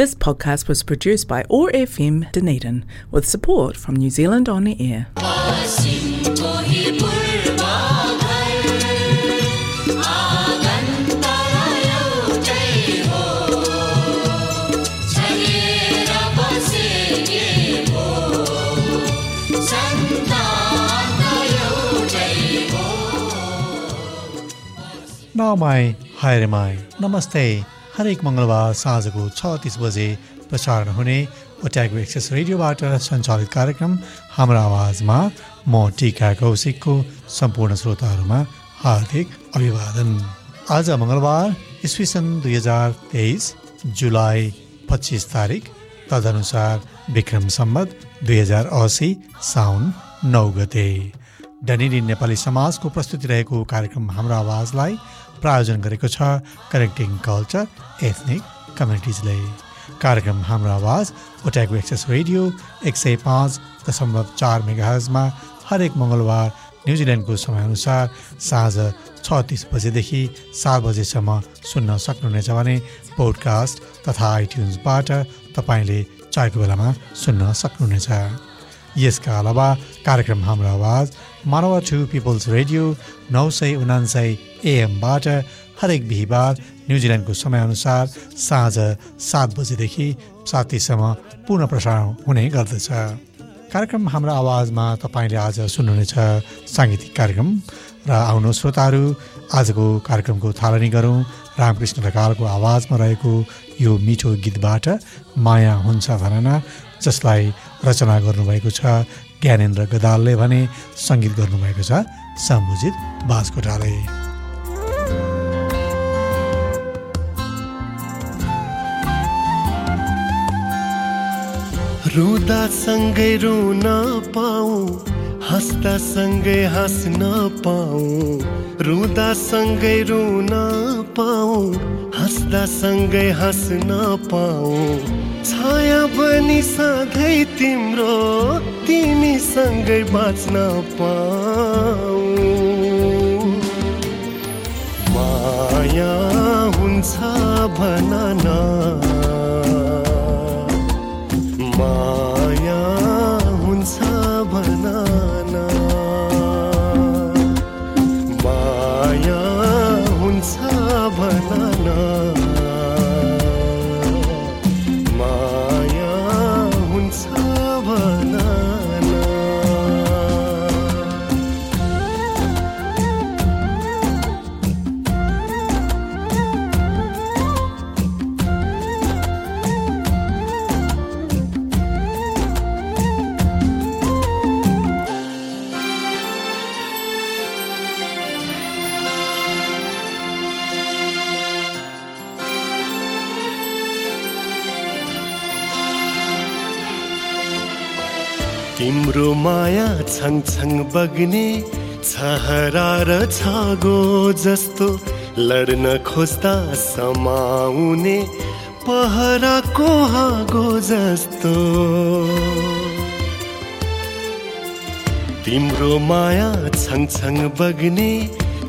This podcast was produced by ORFM Dunedin with support from New Zealand On Air. Nau mai, haere mai, namaste, हरेक मङ्गलबार साँझको छ तिस बजे प्रसारण हुने ओट्यागो एक्सेस रेडियोबाट सञ्चालित कार्यक्रम हाम्रो आवाजमा म टिका कौशिकको सम्पूर्ण श्रोताहरूमा हार्दिक अभिवादन। आज मङ्गलबार इस्वी सन् दुई हजार तेइस जुलाई पच्चिस तारिक तदनुसार विक्रम सम्बत दुई हजार असी साउन नौ गते। डनिडी नेपाली समाजको प्रस्तुति रहेको कार्यक्रम हाम्रो आवाजलाई प्रायोजन गरेको छ कनेक्टिङ कल्चर एथनिक कम्युनिटिजले कार्यक्रम हाम्रो आवाज ओट्याको एक्सेस रेडियो एक सय पाँच दशमलव चार मेगाहजमा हरेक मङ्गलबार न्युजिल्यान्डको समयअनुसार साँझ छ तिस बजेदेखि सात बजेसम्म सुन्न सक्नुहुनेछ भने पोडकास्ट तथा आइट्युन्सबाट तपाईँले चाहेको बेलामा सुन्न सक्नुहुनेछ। यसका अलावा कार्यक्रम हाम्रो आवाज मानवा टु पिपल्स रेडियो नौ सय उनान्सय एएमबाट हरेक बिहिबार न्युजिल्यान्डको समयअनुसार साँझ सात बजेदेखि सातीसम्म पुनः प्रसारण हुने गर्दछ। कार्यक्रम हाम्रो आवाजमा तपाईँले आज सुन्नुहुनेछ साङ्गीतिक कार्यक्रम र आउनु श्रोताहरू आजको कार्यक्रमको थालनी गरौँ। रामकृष्ण ढकालको आवाजमा रहेको यो मिठो गीतबाट माया हुन्छ भनन। जसलाई रचना गर्नुभएको छ ज्ञानेन्द्र गदालले भने सङ्गीत गर्नुभएको छ सम्बुजित बाजकोटाले रुदा सँगै रुन पाऊ हँस्दा सँगै हाँस्न पाऊ। रुदा सँगै रुन पाऊ हँस्दा सँगै हाँस्न पाऊ। छाया बनी सधैँ तिम्रो तिमी सँगै बाँच्न पाऊ। माया हुन्छ भन न। तिम्रो माया छङ बग्ने छहरा र छागो जस्तो लड्न खोज्दा समाउने पहराको हागो जस्तो। तिम्रो माया छङ बग्ने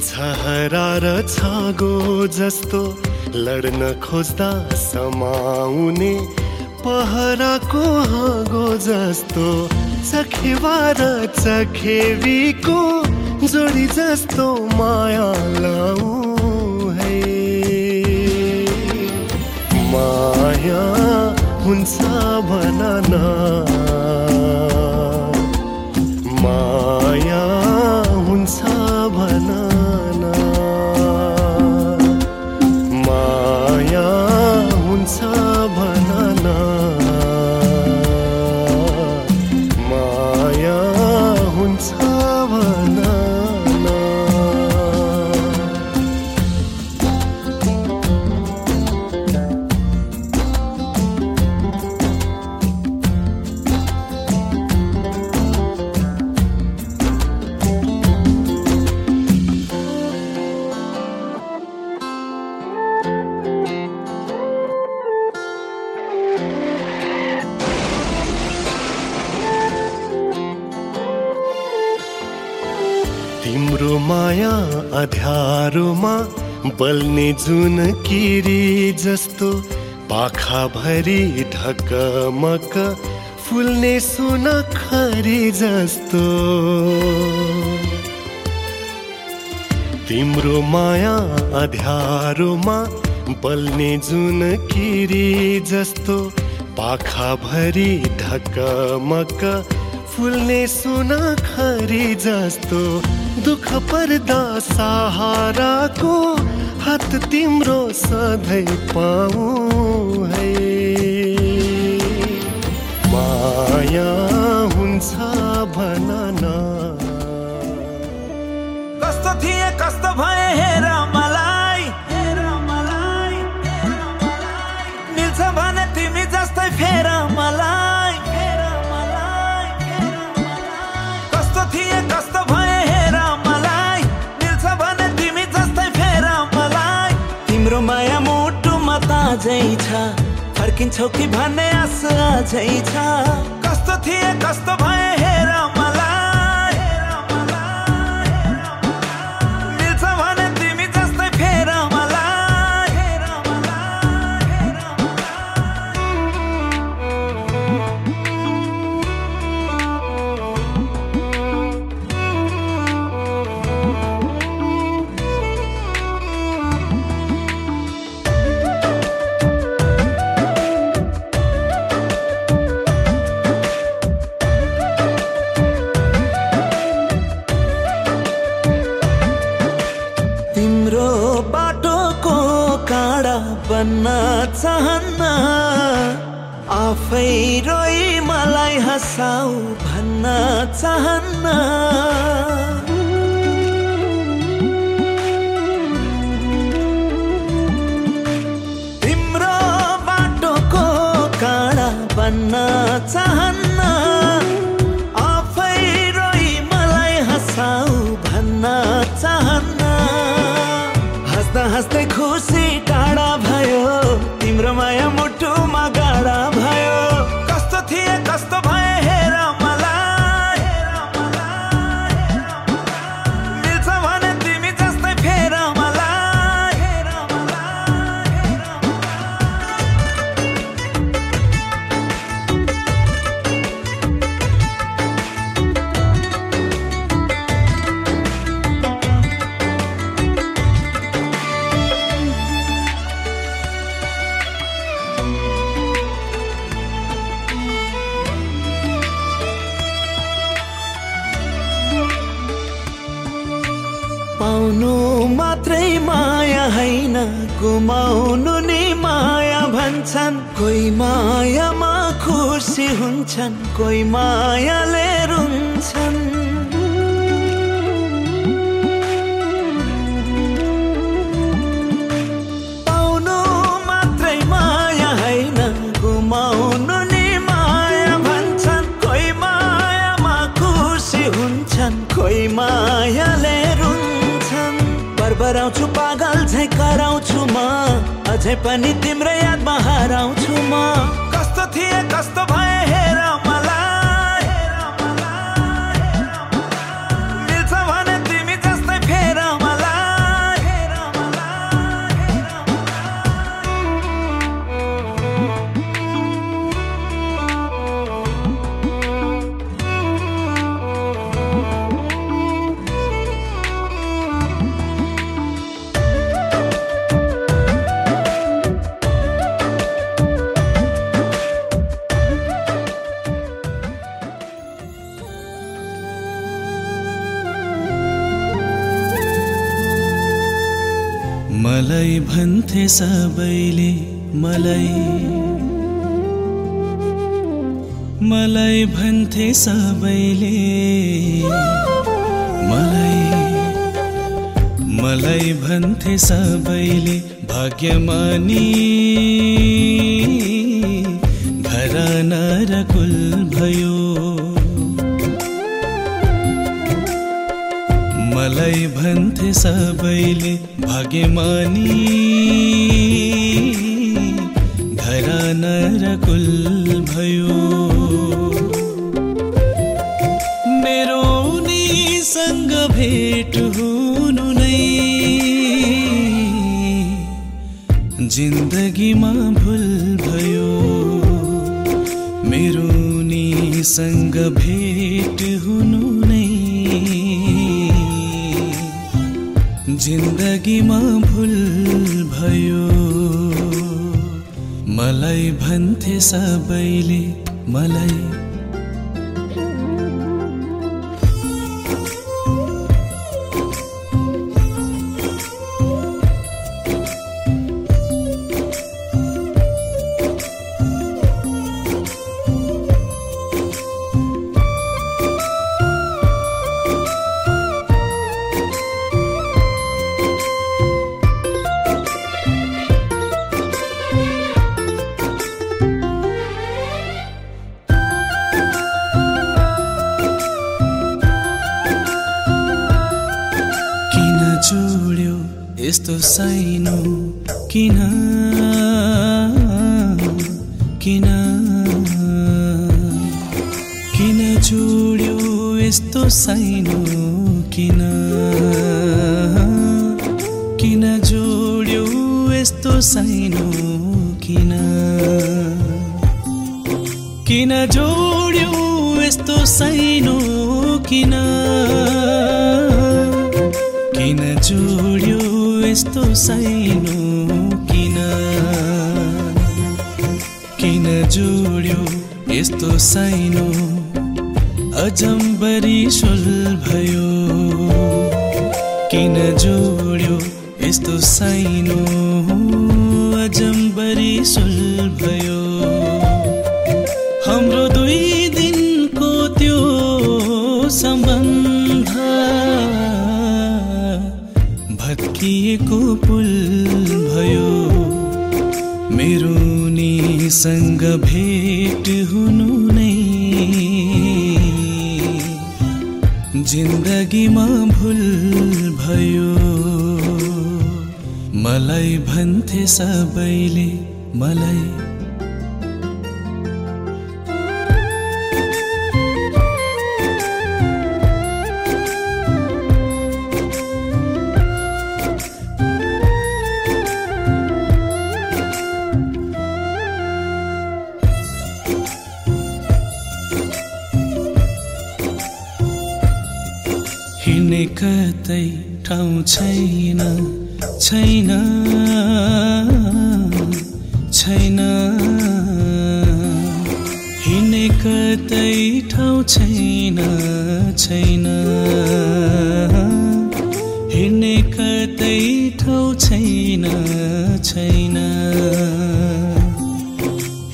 छहरा र छागो जस्तो लड्न खोज्दा समाउने पहराको हाँगो जस्तो चखेवा र चखेवीको जोडी जस्तो माया लाऊ है। माया हुन्छ भन माया अध्यारोमा बल्ने जुन किरी जस्तो पाखाभरि ढकमक फुल्ने सुन खरी जस्तो। तिम्रो माया अध्यारोमा बल्ने जुन किरी जस्तो पाखाभरि ढकमक फुल्ने सुन खरी जस्तो दुःख पर्दा सहाराको हात तिम्रो सधैँ पाऊ है। माया हुन्छ भन न कस्तो थिए कस्तो भए हेर। ताजै छ फर्किन्छौ कि भन्ने आश अझै छ कस्तो थिए कस्तो बन्न चाहन्न आफै रोइ मलाई हँसाउ भन्न चाहन्न। हुन्छन् कोही मायाले रुन्छन्। पाउनु मात्रै माया होइन गुमाउनु नि माया भन्छन्। कोही मायामा खुसी हुन्छन् कोही मायाले रुन्छन्। बरबराउँछु पागल झै कराउँछु म। अझै पनि तिम्रो यादमा हराउँछु म। कस्तो थिए कस्तो मलाई भन्थे सबैले मलाई। मलाई भन्थे सबैले मलाई। मलाई भन्थे सबैले भाग्यमानी। मलाई भन्थे सबैले भाग्यमानी घराना र कुल भयो। मेरो उनीसँग भेट हुनु नै जिन्दगीमा भुल भयो। मेरो निसँग भेट हुनु जिन्दगीमा भुल भयो। मलाई भन्थे सबैले मलाई। किन? किन? किन जोड्यो यस्तो साइनो जोड्यो यस्तो साइनो अजम्बरी सुल भयो। किन जोड्यो यस्तो साइनो भेट हुनु नै। जिन्दगीमा भुल भयो। मलाई भन्थे सबैले मलाई। कतै ठाउँ छैन छैन छैन। हिँड्ने कतै ठाउँ छैन छैन। हिँड्ने कतै ठाउँ छैन छैन।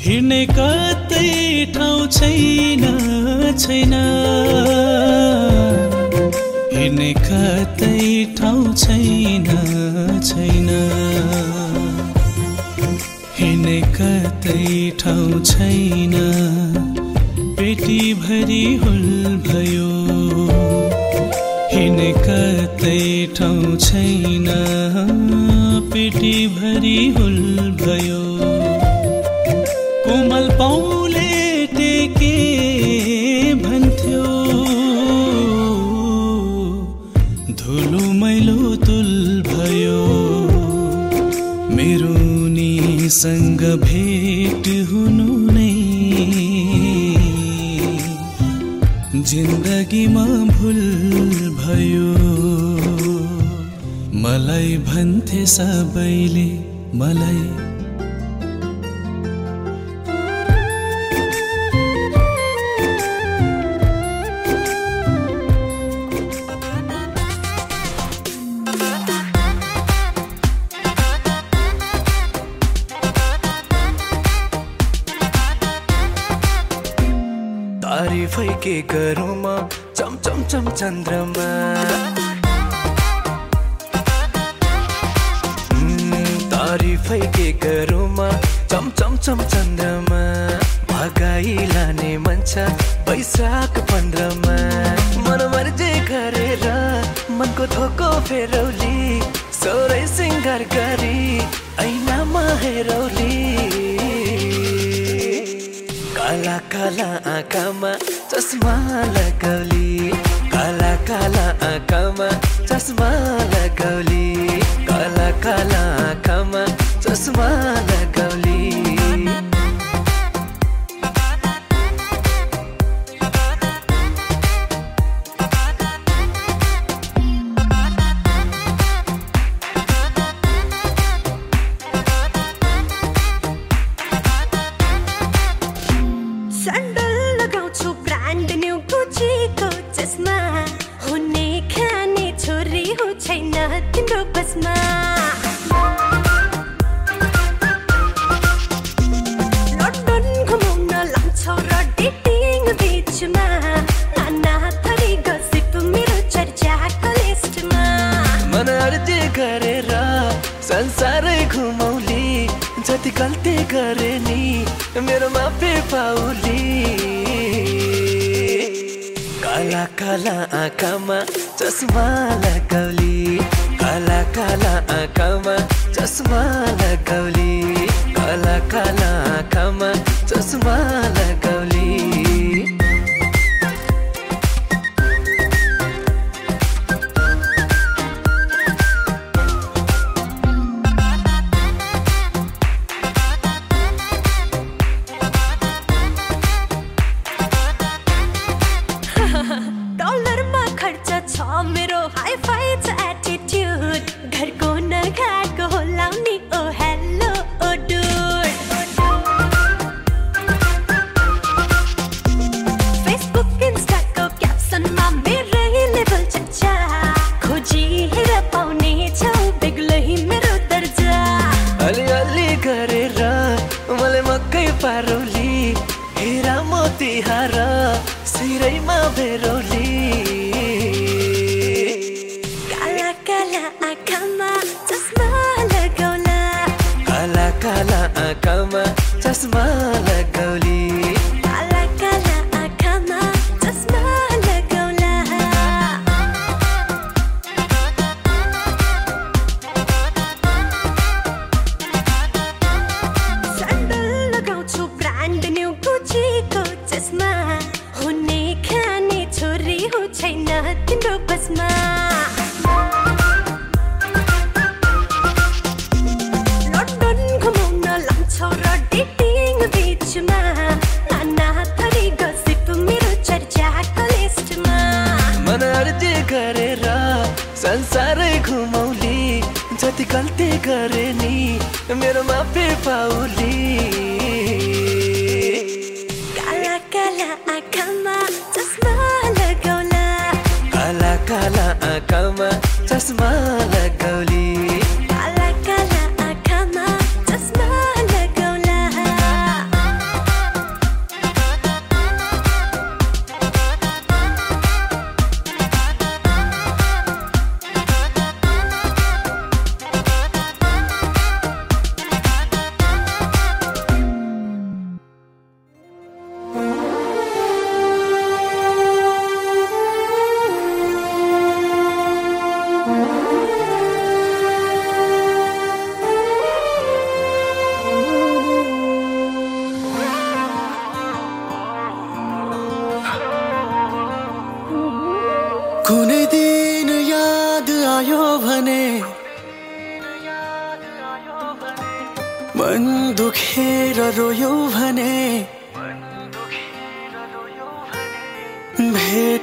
हिँड्ने कतै ठाउँ छैन छैन। हिँड्ने कतै ठाउँ छैन छैन। हिँड्ने कतै ठाउँ छैन पेटीभरि हुल भयो। हिँड्ने कतै ठाउँ छैन पेटीभरि हुल भयो। निसँग भेट हुनु नै जिन्दगीमा भुल भयो। मलाई भन्थे सबैले मलाई। तारिफै के गरौँ म चम चम चम चन्द्रमा काला काला आँखामा चस्मा लगाउली। काला काला आँखामा चस्मा लगाउली। काला काला आँखामा चस्मा लगाउली। मन अर्जे गरेर संसारै घुमाउली जति गल्ती गरे नि मेरो माफी पाउली काला काला चस्मा लगाउली कला काला चस्मा लगाउली काला काला चस्मा लगा I fight to add.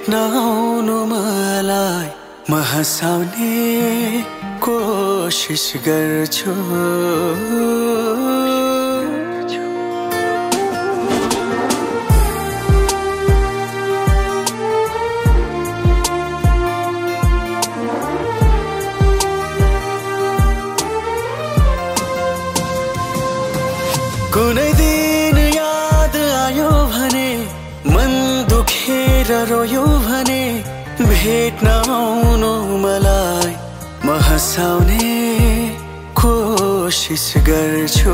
भेट्न मलाई म हँसाउने कोसिस गर्छु। भेट्न आउनु मलाई म हँसाउने कोसिस गर्छु।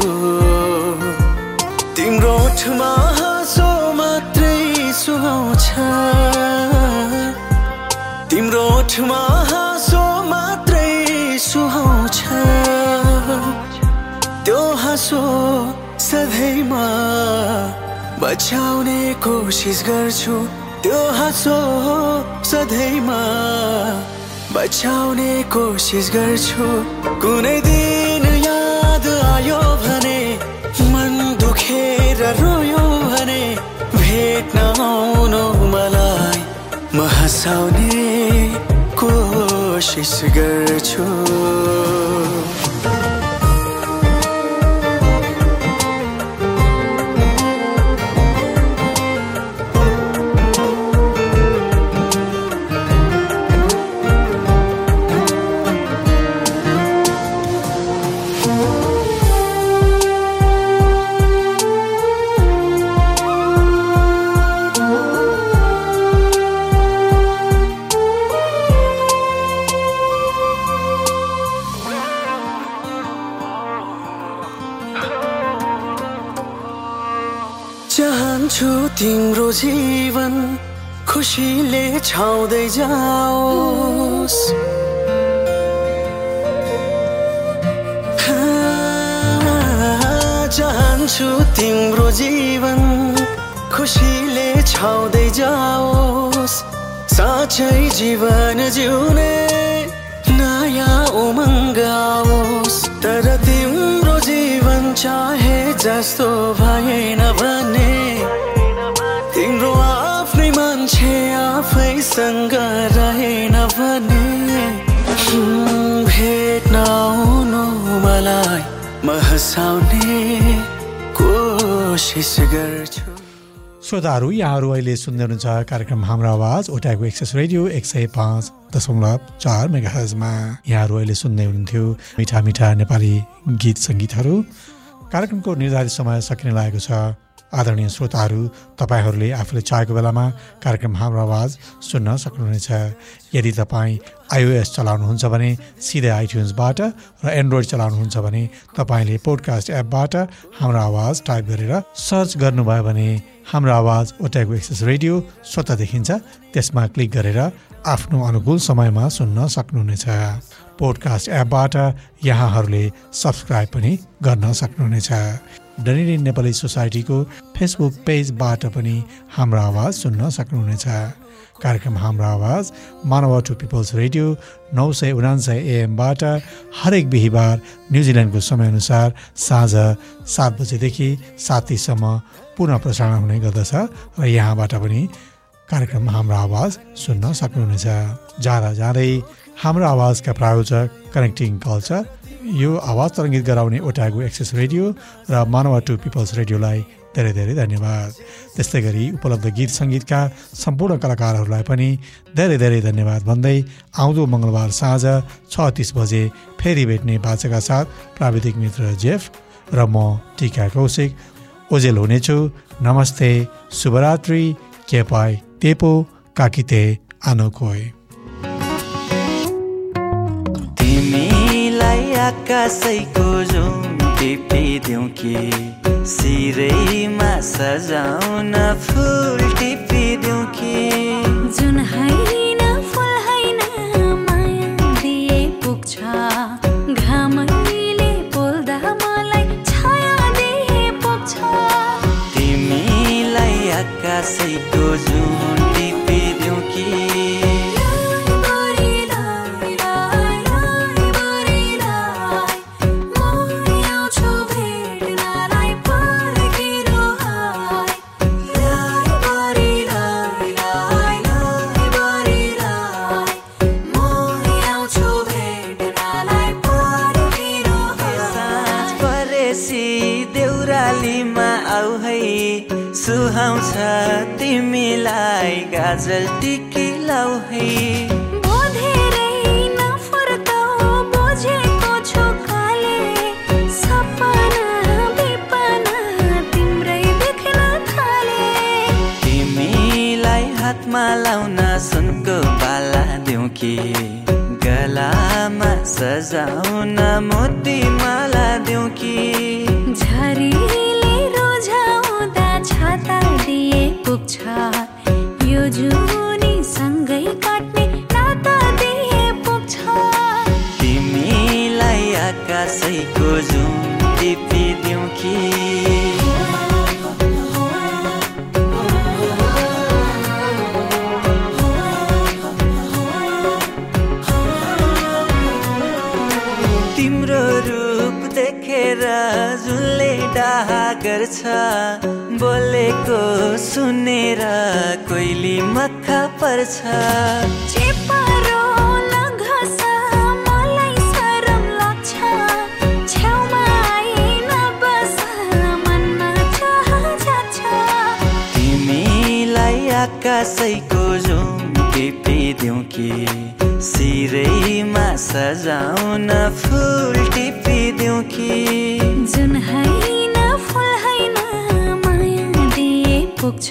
तिम्रो ओठमा हाँसो मात्रै सुहाउँछ। तिम्रो ओठमा हाँसो मात्रै सुहाउँछ। त्यो हाँसो सधैँमा बचाउने कोसिस गर्छु। त्यो हाँसो सधैँमा। बचाउने कोसिस गर्छु। कुनै दिन याद आयो भने मन दुखेर रोयो भने भेट नआउनु मलाई म हँसाउने कोसिस गर्छु। जाओस् चाहन्छु तिम्रो जीवन खुसीले छाउँदै जाओस्। साँच्चै जीवन जिउने नयाँ उमङ्ग आओस्। तर तिम्रो जीवन चाहे जस्तो भएन भने आफैसँग रहेन भने हुँ, भेट्न आउनु मलाई म हँसाउने कोसिस गर्छु। श्रोताहरू यहाँहरू अहिले सुन्दै हुनुहुन्छ कार्यक्रम हाम्रो आवाज ओटाको एक्सेस रेडियो एक सय पाँच दशमलव चार मेगा हजमा यहाँहरू अहिले सुन्दै हुनुहुन्थ्यो मिठा मिठा नेपाली गीत सङ्गीतहरू। कार्यक्रमको निर्धारित समय सकिन लागेको छ। आदरणीय श्रोताहरू तपाईँहरूले आफूले चाहेको बेलामा कार्यक्रम हाम्रो आवाज सुन्न सक्नुहुनेछ। यदि तपाईँ आइओएस चलाउनुहुन्छ भने सिधै आइट्युन्सबाट र एन्ड्रोइड चलाउनुहुन्छ भने तपाईँले पोडकास्ट एपबाट हाम्रो आवाज टाइप गरेर सर्च गर्नुभयो भने हाम्रो आवाज ओट्याको एक्सेस रेडियो स्वतः देखिन्छ। त्यसमा क्लिक गरेर आफ्नो अनुकूल समयमा सुन्न सक्नुहुनेछ। पोडकास्ट एपबाट यहाँहरूले सब्सक्राइब पनि गर्न सक्नुहुनेछ। डनिलिन नेपाली सोसाइटीको फेसबुक पेजबाट पनि हाम्रो आवाज सुन्न सक्नुहुनेछ। कार्यक्रम हाम्रो आवाज मानव टु पिपल्स रेडियो नौ सय उनान्सय एएमबाट हरेक बिहिबार न्युजिल्यान्डको समयअनुसार साँझ सात बजेदेखि सात तिससम्म पुनः प्रसारण हुने गर्दछ र यहाँबाट पनि कार्यक्रम हाम्रो आवाज सुन्न सक्नुहुनेछ। जाँदा जाँदै हाम्रो आवाजका प्रायोजक कनेक्टिङ कल्चर यो आवाज तरङ्गित गराउने ओटागो एक्सेस रेडियो र मानव टु पिपल्स रेडियोलाई धेरै धेरै धन्यवाद। त्यस्तै गरी उपलब्ध गीत सङ्गीतका सम्पूर्ण कलाकारहरूलाई पनि धेरै धेरै धन्यवाद भन्दै आउँदो मङ्गलबार साँझ छ तिस बजे फेरि भेट्ने बाचाका साथ प्राविधिक मित्र जेफ र म टिका कौशिक। ओजेल हुनेछु। नमस्ते। शुभरात्रि। केपाई। तेपो। काकिते। आनोकोय आकाशैको जुन टिपिदिउँ कि? सिरैमा सजाउन फुल टिपिदिउँ कि? जुन होइन फुल होइन माया दिए पुग्छ। घामैले पोल्दा मलाई छाया दिए पुग्छ। तिमीलाई आकाशैको जुन टिपिदिउँ कि? तिमीलाई गाजल टिकी लाउ है। तिमीलाई हातमा लाउन सुनको बाला दिउँ कि? गलामा सजाउन मोती माला दिउँ कि? झरीले दिए तिमीलाई आकाशैको जुम टिपिदिउँ कि? सिरैमा सजाउन फुल टिपिदिउँ कि? जुन होइन फुल होइन माया दिए पुग्छ।